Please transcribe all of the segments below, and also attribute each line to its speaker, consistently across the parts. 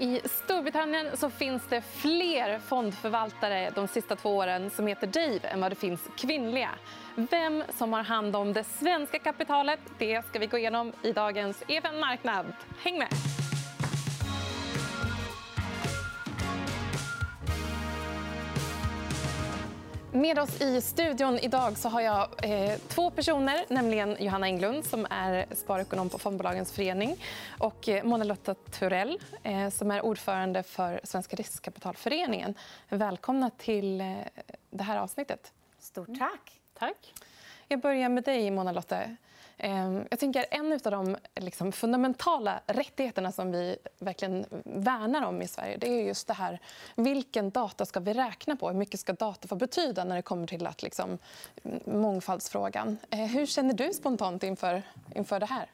Speaker 1: I Storbritannien så finns det fler fondförvaltare de sista två åren som heter Dave än vad det finns kvinnliga. Vem som har hand om det svenska kapitalet det ska vi gå igenom i dagens EFN Marknad. Häng med! Med oss i studion idag så har jag eh, två personer, nämligen Johanna Englund som är sparekonom på Fondbolagens förening och eh, Mona Lotta Turell eh, som är ordförande för Svenska riskkapitalföreningen. Välkomna till eh, det här avsnittet.
Speaker 2: Stort tack.
Speaker 1: Tack. Jag börjar med dig, Mona Lotte. Ehm, jag tänker En av de liksom, fundamentala rättigheterna som vi verkligen värnar om i Sverige det är just det här vilken data ska vi räkna på. Hur mycket ska data få betyda när det kommer till att, liksom, mångfaldsfrågan? Eh, hur känner du spontant inför, inför det här?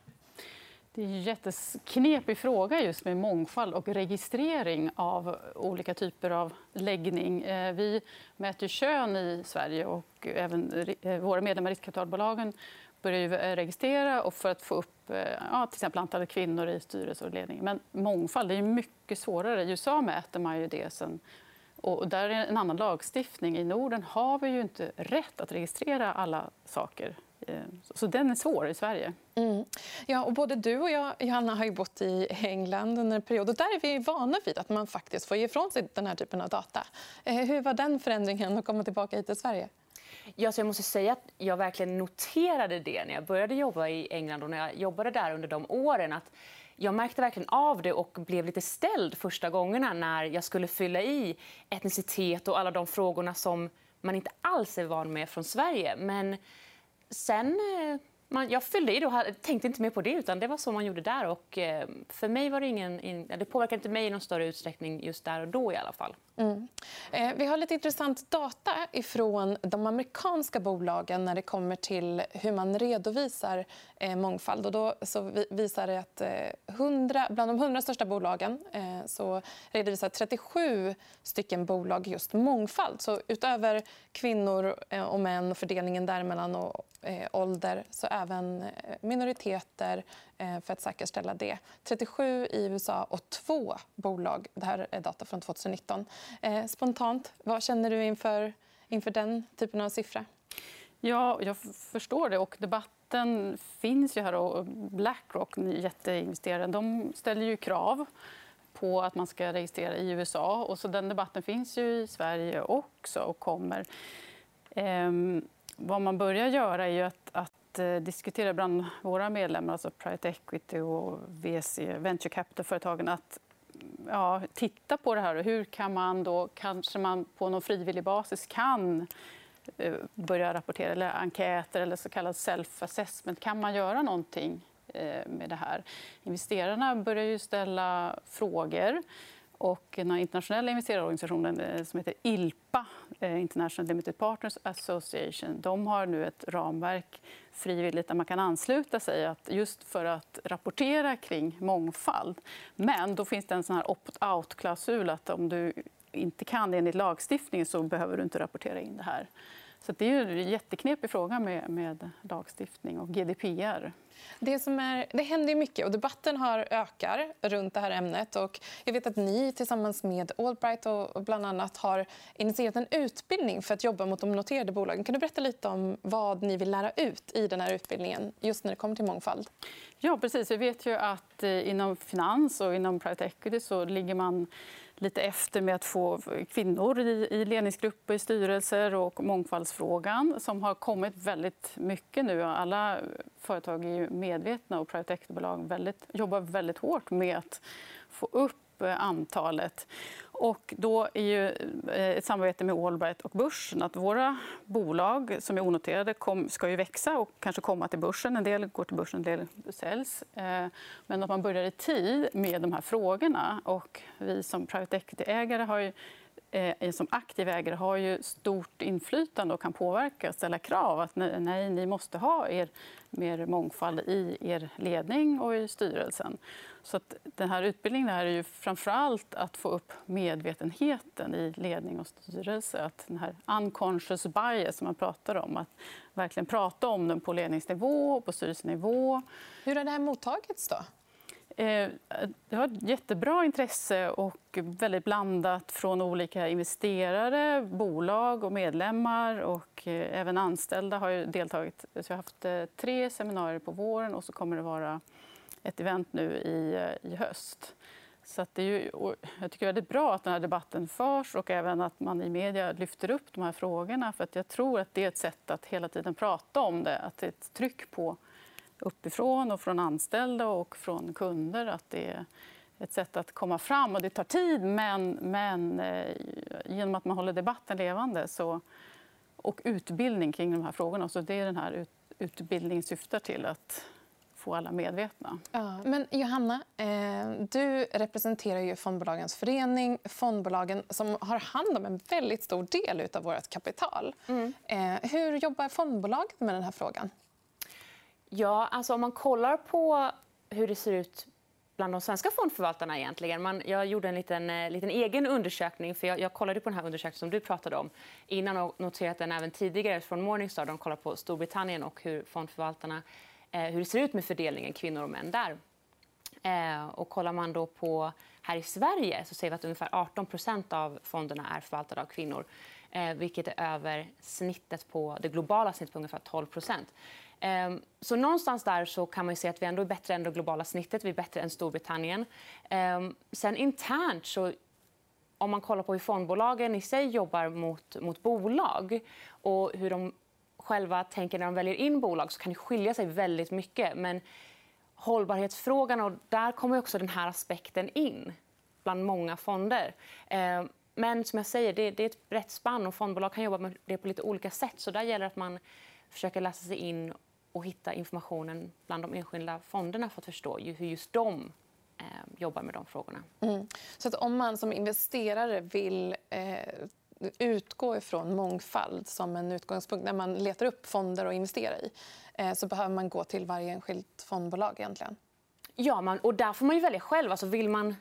Speaker 3: Det är en jätteknepig fråga just med mångfald och registrering av olika typer av läggning. Eh, vi mäter kön i Sverige och även eh, våra medlemmar i riskkapitalbolagen börjar ju registrera och för att få upp eh, ja, till exempel antalet kvinnor i styrelse och ledning. Men mångfald är mycket svårare. I USA mäter man ju det sen och där är en annan lagstiftning. I Norden har vi ju inte rätt att registrera alla saker. Eh, så den är svår i Sverige.
Speaker 1: Mm. Ja, och både du och jag, Johanna, har ju bott i England under en period. Och där är vi vana vid att man faktiskt får ge ifrån sig den här typen av data. Eh, hur var den förändringen att komma tillbaka hit till Sverige?
Speaker 2: Ja, så jag måste säga att jag verkligen noterade det när jag började jobba i England och när jag jobbade där under de åren. Att jag märkte verkligen av det och blev lite ställd första gångerna när jag skulle fylla i etnicitet och alla de frågorna som man inte alls är van med från Sverige. Men sen eh, man, jag fyllde i och tänkte inte mer på det. utan Det var så man gjorde där. Och, eh, för mig var det, ingen, det påverkade inte mig i någon större utsträckning just där och då. i alla fall. Mm.
Speaker 1: Eh, vi har lite intressant data från de amerikanska bolagen när det kommer till hur man redovisar eh, mångfald. Och då så visar det att eh, 100, bland de 100 största bolagen eh, så redovisar 37 stycken bolag just mångfald. Så utöver kvinnor eh, och män och fördelningen däremellan och ålder så även minoriteter Eh, för att säkerställa det. 37 i USA och två bolag. Det här är data från 2019. Eh, spontant, vad känner du inför, inför den typen av siffra?
Speaker 3: Ja, jag förstår det. Och debatten finns ju här. Och Blackrock, jätteinvesteraren, de ställer ju krav på att man ska registrera i USA. Och så den debatten finns ju i Sverige också och kommer. Ehm, vad man börjar göra är att, att att eh, diskutera bland våra medlemmar, alltså private equity och VC, venture capital-företagen att ja, titta på det här. Hur kan man då, kanske man på någon frivillig basis kan eh, börja rapportera, eller enkäter eller så kallad self-assessment. Kan man göra någonting eh, med det här? Investerarna börjar ju ställa frågor. Och den internationella investerarorganisationen som heter ILPA, eh, International Limited Partners Association, de har nu ett ramverk frivilligt där man kan ansluta sig att just för att rapportera kring mångfald. Men då finns det en sån här opt-out-klausul att om du inte kan det enligt lagstiftningen så behöver du inte rapportera in det här. Så det är en jätteknepig fråga med, med lagstiftning och GDPR.
Speaker 1: Det, som är, det händer mycket och debatten har ökar runt det här ämnet. Och jag vet att ni tillsammans med Allbright och bland annat har initierat en utbildning för att jobba mot de noterade bolagen. Kan du berätta lite om vad ni vill lära ut i den här utbildningen just när det kommer till mångfald?
Speaker 3: Ja, precis. Vi vet ju att eh, inom finans och inom private equity så ligger man lite efter med att få kvinnor i ledningsgrupper, i styrelser och mångfaldsfrågan som har kommit väldigt mycket nu. Alla företag är medvetna och private equity-bolag väldigt, jobbar väldigt hårt med att få upp upp eh, antalet. Och då är ju eh, ett samarbete med Allbright och börsen att våra bolag som är onoterade kom, ska ju växa och kanske komma till börsen. En del går till börsen, en del säljs. Eh, men att man börjar i tid med de här frågorna. Och vi som private equity-ägare har ju eh, som aktiv ägare har ju stort inflytande och kan påverka och ställa krav. att nej, ni måste ha er mer mångfald i er ledning och i styrelsen. Så att den här utbildningen är ju framför allt att få upp medvetenheten i ledning och styrelse. Att den här unconscious bias som man pratar om. Att verkligen prata om den på ledningsnivå och på styrelsenivå.
Speaker 1: Hur har det här mottagits? Då?
Speaker 3: Eh, det har ett jättebra intresse och väldigt blandat från olika investerare, bolag och medlemmar. och eh, Även anställda har deltagit. Så jag har haft eh, tre seminarier på våren och så kommer det vara ett event nu i, i höst. Så att det är ju, jag tycker det är väldigt bra att den här debatten förs och även att man i media lyfter upp de här frågorna. För att jag tror att det är ett sätt att hela tiden prata om det. Att det är ett tryck på uppifrån och från anställda och från kunder. Att det är ett sätt att komma fram. Och det tar tid, men, men eh, genom att man håller debatten levande så, och utbildning kring de här frågorna. Så det är den här ut, utbildningen syftar till att få alla medvetna.
Speaker 1: Ja. Men Johanna, eh, du representerar ju fondbolagens förening. Fondbolagen som har hand om en väldigt stor del av vårt kapital. Mm. Eh, hur jobbar fondbolagen med den här frågan?
Speaker 2: Ja, alltså om man kollar på hur det ser ut bland de svenska fondförvaltarna. egentligen. Man, jag gjorde en liten, eh, liten egen undersökning. för jag, jag, kollade på den här undersökningen som du pratade om innan och noterat den även tidigare från Morningstar. De kollar på Storbritannien och hur fondförvaltarna eh, hur det ser ut med fördelningen kvinnor och män där. Eh, och kollar man då på här i Sverige så ser vi att ungefär 18% av fonderna är förvaltade av kvinnor. Eh, vilket är över snittet på det globala snittet på ungefär 12 Ehm, så någonstans där så kan man se att vi ändå är bättre än det globala snittet. Vi är bättre än Storbritannien. Ehm, sen internt så om man kollar på hur fondbolagen i sig jobbar mot, mot bolag och hur de själva tänker när de väljer in bolag så kan det skilja sig väldigt mycket. Men hållbarhetsfrågan, och där kommer också den här aspekten in bland många fonder. Ehm, men som jag säger, det, är ett brett spann och fondbolag kan jobba med det på lite olika sätt. Så där gäller att man försöker läsa sig in och hitta informationen bland de enskilda fonderna för att förstå hur just de eh, jobbar med de frågorna.
Speaker 1: Mm. Så att om man som investerare vill eh, utgå ifrån mångfald som en utgångspunkt när man letar upp fonder att investera i eh, så behöver man gå till varje enskilt fondbolag egentligen?
Speaker 2: Ja, man, och där får man ju välja själv. Alltså vill man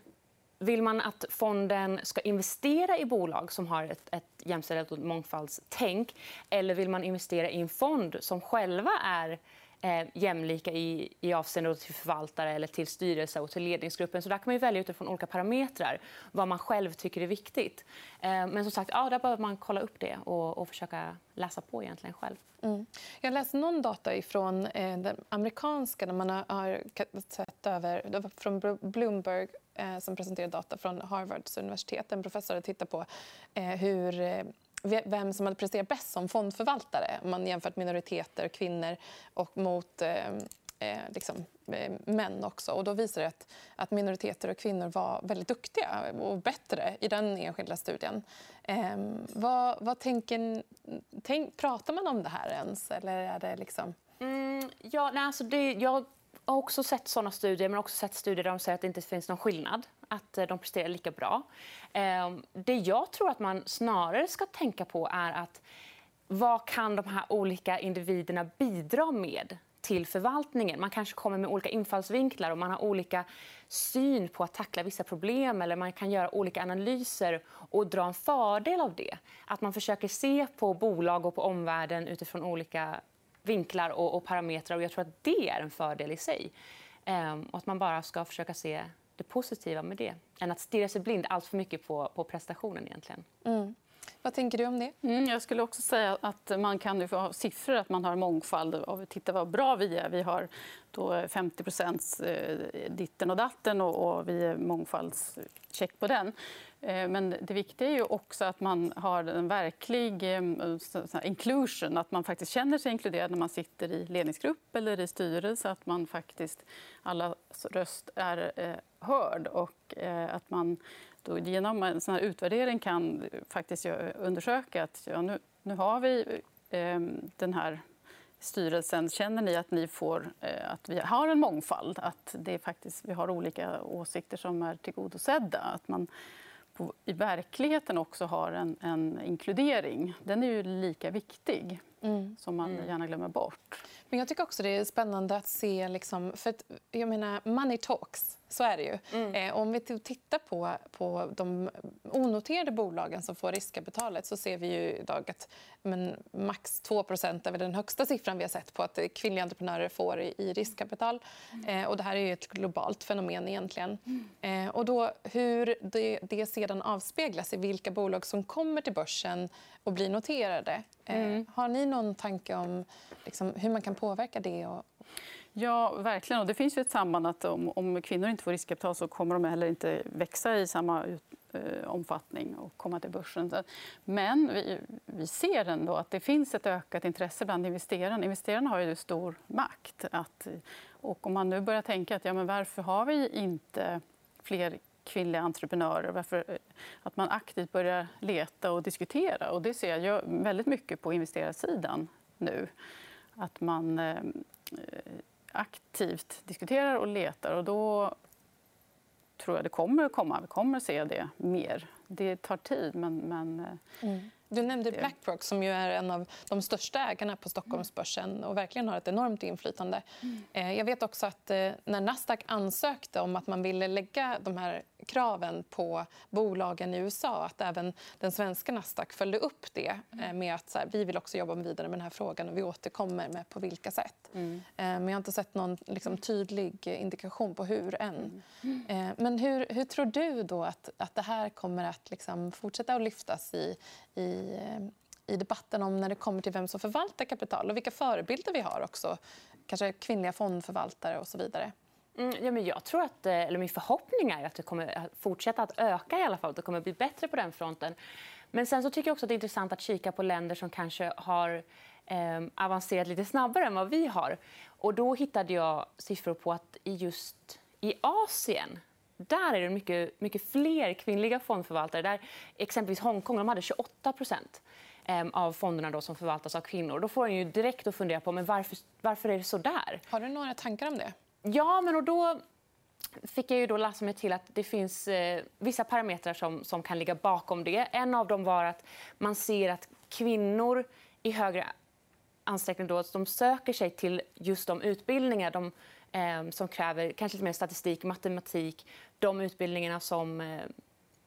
Speaker 2: vill man att fonden ska investera i bolag som har ett, ett jämställdhet och mångfaldstänk eller vill man investera i en fond som själva är eh, jämlika i, i avseende till förvaltare, eller till styrelse och till ledningsgruppen. Så där kan man välja utifrån olika parametrar vad man själv tycker är viktigt. Eh, men som sagt, ja, där behöver man kolla upp det och, och försöka läsa på egentligen själv.
Speaker 1: Mm. Jag läste någon data från eh, den amerikanska där man har sett över, från Bloomberg Eh, som presenterade data från Harvards universitet. En professor tittar på eh, hur eh, vem som hade presterat bäst som fondförvaltare om man jämfört minoriteter, kvinnor och mot eh, eh, liksom, eh, män också. Och då visar det att, att minoriteter och kvinnor var väldigt duktiga och bättre i den enskilda studien. Eh, vad, vad tänker, tänk, pratar man om det här ens? Eller är det liksom...
Speaker 2: Mm, ja, nej, alltså det, jag har också sett såna studier, men också sett studier där de säger att det inte finns någon skillnad, att eh, de presterar lika bra. Ehm, det jag tror att man snarare ska tänka på är att vad kan de här olika individerna bidra med till förvaltningen. Man kanske kommer med olika infallsvinklar och man har olika syn på att tackla vissa problem eller man kan göra olika analyser och dra en fördel av det. Att man försöker se på bolag och på omvärlden utifrån olika vinklar och, och parametrar. Och jag tror att det är en fördel i sig. Ehm, och att man bara ska försöka se det positiva med det än att stirra sig blind allt för mycket på, på prestationen. egentligen.
Speaker 1: Mm. Vad tänker du om det?
Speaker 3: Mm, jag skulle också säga att man kan få siffror, att man har mångfald. Och titta vad bra vi är. Vi har då 50 eh, ditten och datten och, vi är mångfaldscheck på den. Eh, men det viktiga är ju också att man har en verklig eh, inclusion, att man faktiskt känner sig inkluderad när man sitter i ledningsgrupp eller i styrelse, att man faktiskt allas röst är hörd och att man då genom en sån här utvärdering kan faktiskt undersöka att ja, nu, nu har vi eh, den här styrelsen. Känner ni att, ni får, eh, att vi har en mångfald? Att det faktiskt, vi har olika åsikter som är tillgodosedda? Att man på, i verkligheten också har en, en inkludering. Den är ju lika viktig. mm. som man mm. gärna glömmer bort.
Speaker 1: Men jag tycker också det är spännande att se... Liksom, för att, jag menar, money talks. Så är det ju. Mm. Eh, om vi tittar på, på de onoterade bolagen som får riskkapitalet så ser vi ju idag att men, max 2% är den högsta siffran vi har sett på att kvinnliga entreprenörer får i, i riskkapital. Mm. Eh, och det här är ett globalt fenomen egentligen. Mm. Eh, och då, hur det, det sedan avspeglas i vilka bolag som kommer till börsen och blir noterade. Eh, mm. har ni någon tanke om liksom, hur man kan påverka det? Och...
Speaker 3: Ja, verkligen. Och det finns ju ett samband att om, om kvinnor inte får riskkapital så kommer de heller inte växa i samma ut, eh, omfattning och komma till börsen. Men vi, vi ser ändå att det finns ett ökat intresse bland investerarna. Investerarna har ju stor makt. Att, och om man nu börjar tänka att ja, men varför har vi inte fler kvinnliga entreprenörer. Varför, eh, att man aktivt börjar leta och diskutera. Och det ser jag väldigt mycket på investerarsidan nu. Att man eh, aktivt diskuterar och letar. Och då tror jag det kommer att komma. Vi kommer att se det mer. Det tar tid, men... men
Speaker 1: eh, mm. Du nämnde Blackrock som ju är en av de största ägarna på Stockholmsbörsen och verkligen har ett enormt inflytande. Mm. Jag vet också att när Nasdaq ansökte om att man ville lägga de här kraven på bolagen i USA. Att även den svenska Nasdaq följde upp det eh, med att så här, vi vill också jobba vidare med den här frågan och vi återkommer med på vilka sätt. Mm. Eh, men jag har inte sett någon liksom, tydlig indikation på hur än. Mm. Mm. Men hur, hur tror du då att, att det här kommer att liksom, fortsätta att lyftas i, i Eh, i debatten om när det kommer till vem som förvaltar kapital och vilka förebilder vi har också. Kanske kvinnliga fondförvaltare och så vidare.
Speaker 2: Mm, ja, men jag tror att, eh, eller min förhoppning är att det kommer fortsätta att öka i alla fall. Att det kommer bli bättre på den fronten. Men sen så tycker jag också att det är intressant att kika på länder som kanske har eh, avancerat lite snabbare än vad vi har. Och då hittade jag siffror på att just i Asien där är det mycket, mycket fler kvinnliga fondförvaltare. Där exempelvis Hongkong de hade 28% ehm, av fonderna då som förvaltas av kvinnor. Då får en ju direkt att fundera på men varför, varför är det så där.
Speaker 1: Har du några tankar om det?
Speaker 2: Ja, men och då fick jag ju då läsa mig till att det finns eh, vissa parametrar som, som kan ligga bakom det. En av dem var att man ser att kvinnor i högre ansträckning då, de söker sig till just de utbildningar de, eh, som kräver kanske lite mer statistik, matematik. De utbildningarna som, eh,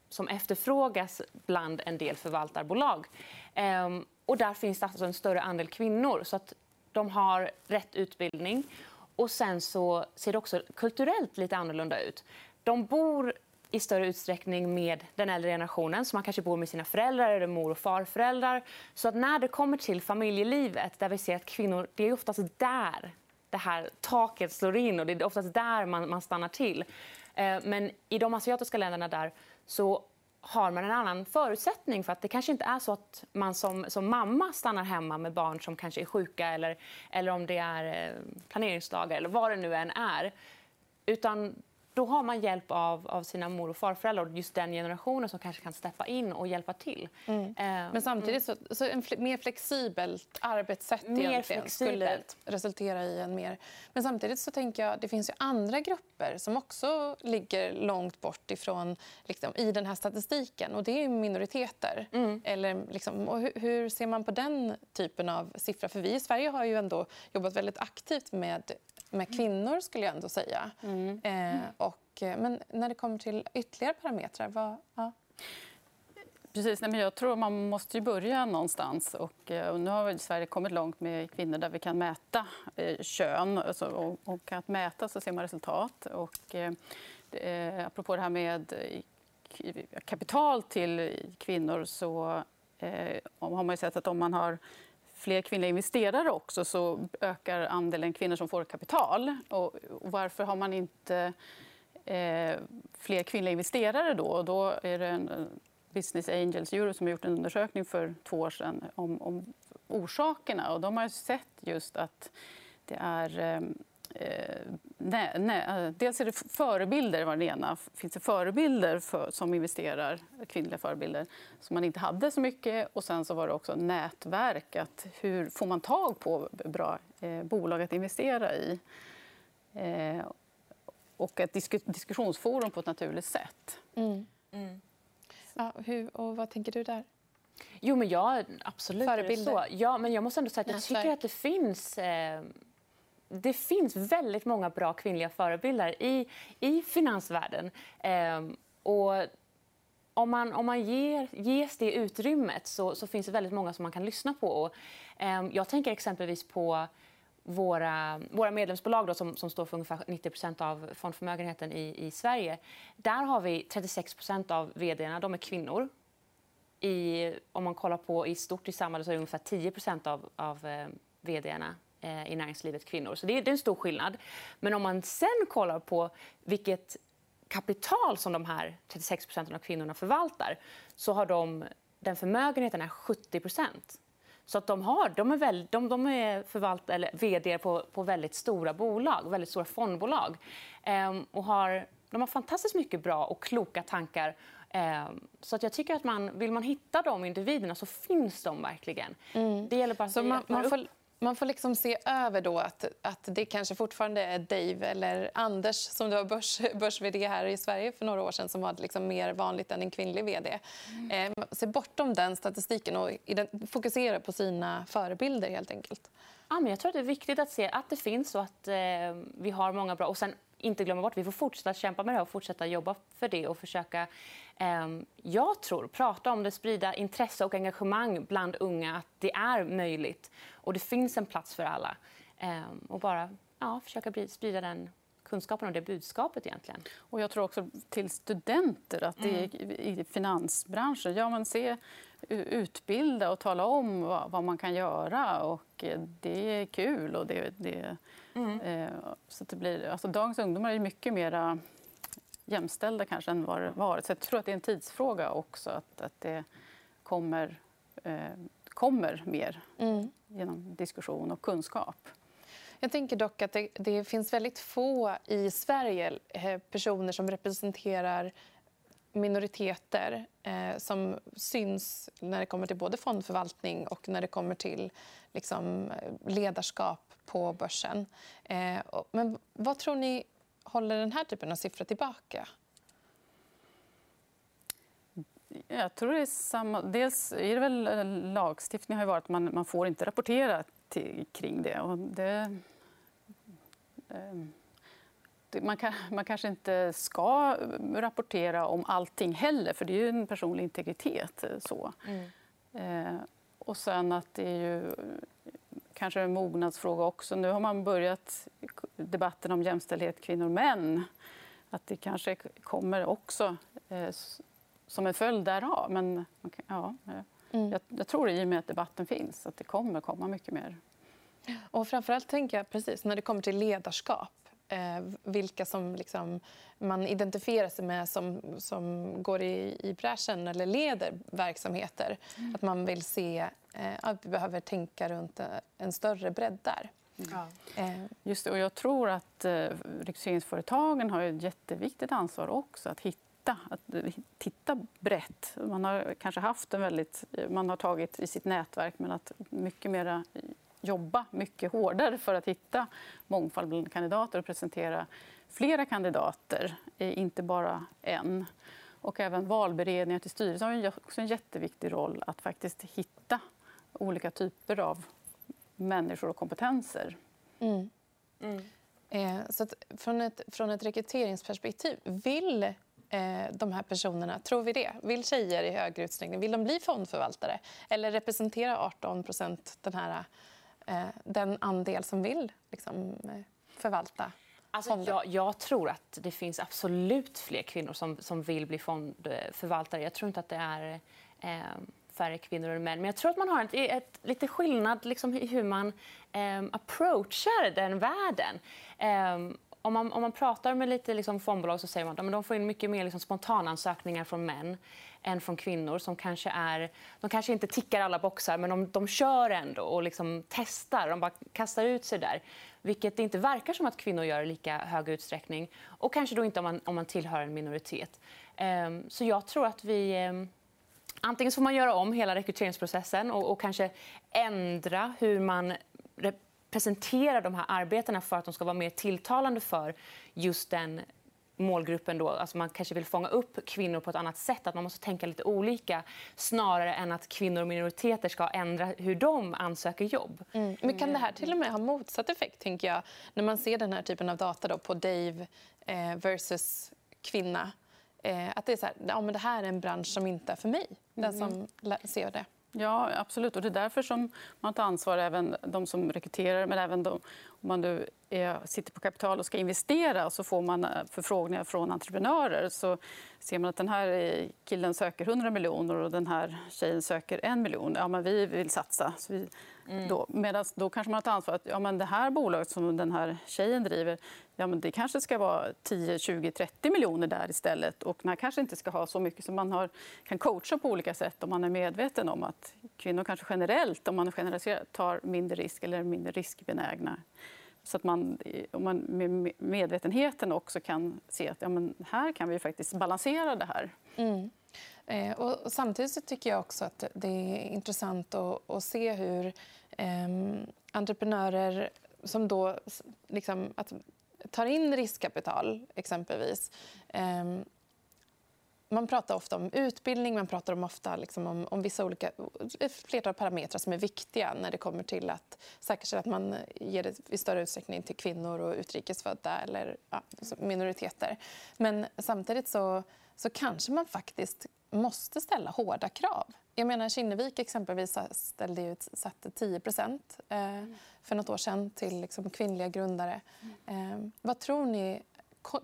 Speaker 2: som efterfrågas bland en del förvaltarbolag. Eh, och där finns det alltså en större andel kvinnor. Så att de har rätt utbildning. Och sen så ser det också kulturellt lite annorlunda ut. De bor i större utsträckning med den äldre generationen. Så man kanske bor med sina föräldrar eller mor och farföräldrar. Så att när det kommer till familjelivet, där vi ser att kvinnor, det är oftast där det här taket slår in och det är oftast där man, man stannar till. Eh, men i de asiatiska länderna där så har man en annan förutsättning. för att Det kanske inte är så att man som, som mamma stannar hemma med barn som kanske är sjuka eller, eller om det är eh, planeringsdagar eller vad det nu än är. Utan då har man hjälp av, av sina mor och farföräldrar och just den generationen som kanske kan steppa in och hjälpa till. Mm. Eh,
Speaker 1: Men samtidigt så, så en fl mer flexibelt arbetssätt
Speaker 2: mer
Speaker 1: skulle resultera i en mer... Men samtidigt så tänker jag det finns ju andra grupper som också ligger långt bort ifrån liksom, i den här statistiken och det är minoriteter. Mm. Eller, liksom, och hur, hur, ser man på den typen av siffror? För vi i Sverige har ju ändå jobbat väldigt aktivt med med kvinnor, skulle jag ändå säga. Mm. Eh, och, eh, men när det kommer till ytterligare parametrar, vad... Ja.
Speaker 3: Precis, nej, men jag tror man måste börja någonstans. Och, eh, och nu har vi Sverige kommit långt med kvinnor där vi kan mäta eh, kön. Alltså, och, och att mäta så ser man resultat. Och, eh, apropå det här med eh, kapital till kvinnor så eh, har man sett att om man har fler kvinnliga investerare också så ökar andelen kvinnor som får kapital. Och varför har man inte eh, fler kvinnliga investerare då? Och då är det en eh, Business Angels Euro som har gjort en undersökning för två år sedan om, om orsakerna. Och de har sett just att det är Eh, nej, nej, eh, dels är det förebilder, var det ena. Finns det förebilder för, som investerar, kvinnliga förebilder, som man inte hade så mycket. Och sen så var det också nätverk. Att hur får man tag på bra eh, bolag att investera i? Eh, och ett disk diskussionsforum på ett naturligt sätt. Mm.
Speaker 1: Mm. Ja, hur, och vad tänker du där?
Speaker 2: Jo, men jag, absolut Förebilder. så. Ja, men jag måste ändå säga att jag tycker att det finns... Eh, det finns väldigt många bra kvinnliga förebilder i, i finansvärlden. Eh, och om man, om man ger, ges det utrymmet så, så finns det väldigt många som man kan lyssna på. Och, eh, jag tänker exempelvis på våra, våra medlemsbolag då, som, som står för ungefär 90% av fondförmögenheten i, i Sverige. Där har vi 36% av vd de är kvinnor. I, om man kollar på i stort i samhället så är det ungefär 10 av, av eh, vd i näringslivet kvinnor. Så det, är en stor skillnad. Men om man sen kollar på vilket kapital som de här 36% av kvinnorna förvaltar så har de, den förmögenheten är 70% så att de, har, de är, väl, de, de är förvalt, eller vd på, på väldigt stora bolag, väldigt stora fondbolag. Ehm, och har, de har fantastiskt mycket bra och kloka tankar. Ehm, så att jag tycker att man, vill man hitta de individerna så finns de verkligen. Mm. Det gäller bara att
Speaker 1: man, man får man får liksom se över då att, att det kanske fortfarande är Dave eller Anders som var börs, börs här i Sverige för några år sedan som var liksom mer vanligt än en kvinnlig vd. Mm. Eh, se bortom den statistiken och fokusera på sina förebilder helt enkelt.
Speaker 2: Ja, men jag tror att det är viktigt att se att det finns och att eh, vi har många bra. Och sen inte glömma bort, vi får fortsätta kämpa med det och fortsätta jobba för det och försöka, jag tror, prata om det, sprida intresse och engagemang bland unga att det är möjligt och det finns en plats för alla. Eh, och bara ja, försöka sprida den kunskapen och det budskapet egentligen.
Speaker 3: Och jag tror också till studenter att det mm. i finansbranschen, ja men se utbilda och tala om vad, vad, man kan göra. Och det är kul. Och det, det mm. eh, så det blir, alltså dagens ungdomar är mycket mer jämställda kanske än vad det varit. Så jag tror att det är en tidsfråga också att, att det kommer, eh, kommer mer mm. genom diskussion och kunskap.
Speaker 1: Jag tänker dock att det, det, finns väldigt få i Sverige eh, personer som representerar minoriteter eh, som syns när det kommer till både fondförvaltning och när det kommer till liksom, ledarskap på börsen. Eh, men vad tror ni håller den här typen av siffror tillbaka?
Speaker 3: Jag tror det är samma. Dels är det väl eh, lagstiftningen har varit att man, man får inte rapportera till, kring det. Och det eh, man, kan, man kanske inte ska rapportera om allting heller, för det är ju en personlig integritet. Eh, så. Mm. Eh, och sen att det är ju kanske en mognadsfråga också. Nu har man börjat debatten om jämställdhet kvinnor och män. Att det kanske kommer också eh, som en följd därav. Men ja, eh, mm. jag, jag tror i och med att debatten finns att det kommer komma mycket mer.
Speaker 1: Och framförallt tänker jag precis när det kommer till ledarskap eh, vilka som liksom, man identifierar sig med som, som går i, i bräschen eller leder verksamheter. Mm. Att man vill se eh, att vi behöver tänka runt eh, en större bredd där.
Speaker 3: Mm. Ja. Eh. Just det, och jag tror att eh, rekryteringsföretagen har ett jätteviktigt ansvar också att hitta att eh, titta brett. Man har kanske haft en väldigt... Man har tagit i sitt nätverk, men att mycket mer jobba mycket hårdare för att hitta mångfald bland kandidater och presentera flera kandidater, inte bara en. Och även valberedningar till styrelsen har också en jätteviktig roll att faktiskt hitta olika typer av människor och kompetenser. Mm.
Speaker 1: Mm. Eh, så från, ett, från ett rekryteringsperspektiv, vill eh, de här personerna, tror vi det? Vill tjejer i högre utsträckning vill de bli fondförvaltare? Eller representerar 18 den här den andel som vill liksom, eh, förvalta
Speaker 2: Alltså, jag, jag, tror att det finns absolut fler kvinnor som, som vill bli fondförvaltare. Jag tror inte att det är eh, färre kvinnor än män. Men jag tror att man har ett, ett lite skillnad liksom, i hur man eh, approachar den världen. Eh, om man, om man pratar med lite liksom, fondbolag så säger man att de får in mycket mer liksom, spontanansökningar från män än från kvinnor som kanske är... De kanske inte tickar alla boxar, men de, de kör ändå och liksom testar. De bara kastar ut sig där. Vilket det inte verkar som att kvinnor gör i lika hög utsträckning. Och kanske då inte om man, om man tillhör en minoritet. Ehm, så jag tror att vi... Um, antingen får man göra om hela rekryteringsprocessen och, och kanske ändra hur man presenterar de här arbetena för att de ska vara mer tilltalande för just den målgruppen då, alltså man kanske vill fånga upp kvinnor på ett annat sätt, att man måste tänka lite olika snarare än att kvinnor och minoriteter ska ändra hur de ansöker jobb.
Speaker 1: Mm. Men kan det här till och med ha motsatt effekt, tänker jag, när man ser den här typen av data då, på Dave eh, versus kvinna? Eh, att det är så här, ja, men det här är en bransch som inte är för mig, den som ser det.
Speaker 3: Ja, absolut. Och det är därför som man tar ansvar, även de som rekryterar men även de, om man nu är, sitter på kapital och ska investera så får man eh, förfrågningar från entreprenörer. Så ser man att den här killen söker 100 miljoner och den här tjejen söker en miljon. Ja, men vi vill satsa. Så vi, mm. då, medans då kanske man tar ansvar att ja, men det här bolaget som den här tjejen driver ja, men det kanske ska vara 10, 20, 30 miljoner där istället. Och man kanske inte ska ha så mycket som man har, kan coacha på olika sätt om man är medveten om att kvinnor kanske generellt, om man generaliserar, tar mindre risk eller är mindre riskbenägna. Så att man, om man med medvetenheten också kan se att ja, men här kan vi faktiskt balansera det här.
Speaker 1: Mm. Eh, och samtidigt så tycker jag också att det är intressant att, att se hur eh, entreprenörer som då liksom, att, tar in riskkapital, exempelvis eh, man pratar ofta om utbildning, man pratar om ofta liksom om, om vissa olika, ett flertal parametrar som är viktiga när det kommer till att säkerställa att man ger det i större utsträckning till kvinnor och utrikesfödda eller ja, minoriteter. Men samtidigt så, så kanske man faktiskt måste ställa hårda krav. Jag menar, Kinnevik exempelvis ställde ju, satte 10 eh, för nåt år sedan till liksom, kvinnliga grundare. Eh, vad tror ni?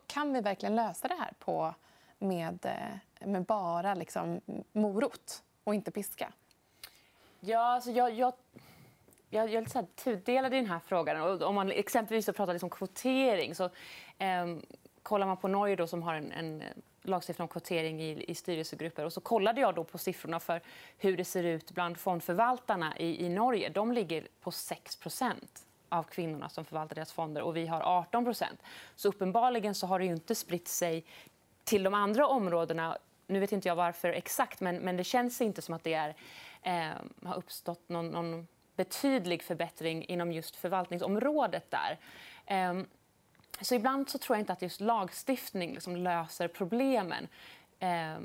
Speaker 1: Kan vi verkligen lösa det här på med, eh, med bara liksom, morot och inte piska?
Speaker 2: Ja, alltså jag, jag, jag, jag är lite tudelad i den här frågan. om man exempelvis pratar liksom kvotering så eh, kollar man på Norge då, som har en, en lagstiftning om kvotering i, i styrelsegrupper. Och så kollade jag då på siffrorna för hur det ser ut bland fondförvaltarna i, i Norge. De ligger på 6% av kvinnorna som förvaltar deras fonder och vi har 18% Så uppenbarligen så har det inte spritt sig till de andra områdena, nu vet inte jag varför exakt, men, men det känns inte som att det är, eh, har uppstått någon, någon, betydlig förbättring inom just förvaltningsområdet där. Eh, så ibland så tror jag inte att just lagstiftning liksom löser problemen. Eh,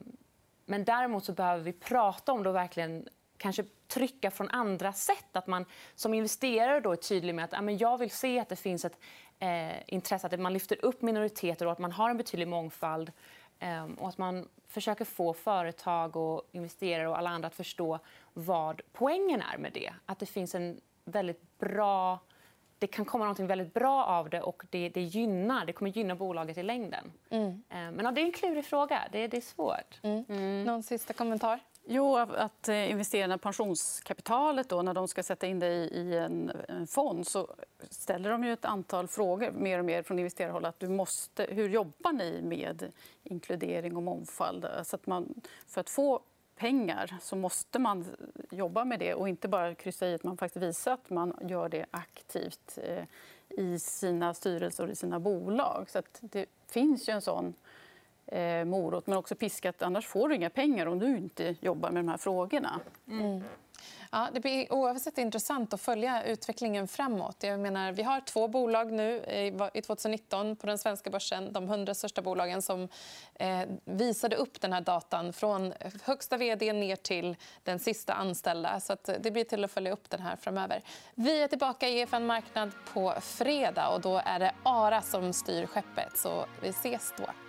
Speaker 2: men däremot så behöver vi prata om det och verkligen kanske trycka från andra sätt. Att man som investerare då är tydlig med att ja, men jag vill se att det finns ett eh, intresse, att man lyfter upp minoriteter och att man har en betydlig mångfald. Eh, och att man försöker få företag och investerare och alla andra att förstå vad poängen är med det. Att det finns en väldigt bra det kan komma något väldigt bra av det och det, det gynnar, det kommer gynna bolaget i längden. Mm. Eh, men ja, det är en klurig fråga. Det, det är svårt.
Speaker 1: Mm. Mm. Någon sista kommentar?
Speaker 3: Jo, att eh, investerarna, pensionskapitalet då, när de ska sätta in det i en, fond så ställer de ju ett antal frågor mer och mer från investerarhåll. Att du måste, hur jobbar ni med inkludering och mångfald? Så att man, för att få pengar så måste man jobba med det och inte bara kryssa i att man faktiskt visar att man gör det aktivt eh, i sina styrelser och i sina bolag. Så det finns ju en sån eh, morot, men också piska att Annars får du inga pengar om du inte jobbar med de här frågorna. Mm.
Speaker 1: Ja, det blir oavsett intressant att följa utvecklingen framåt. Jag menar, vi har två bolag nu i 2019 på den svenska börsen, de 100 största bolagen som eh, visade upp den här datan från högsta vd ner till den sista anställda. Så det blir till att följa upp den här framöver. Vi är tillbaka i EFN Marknad på fredag och då är det ARA som styr skeppet. Så vi ses då.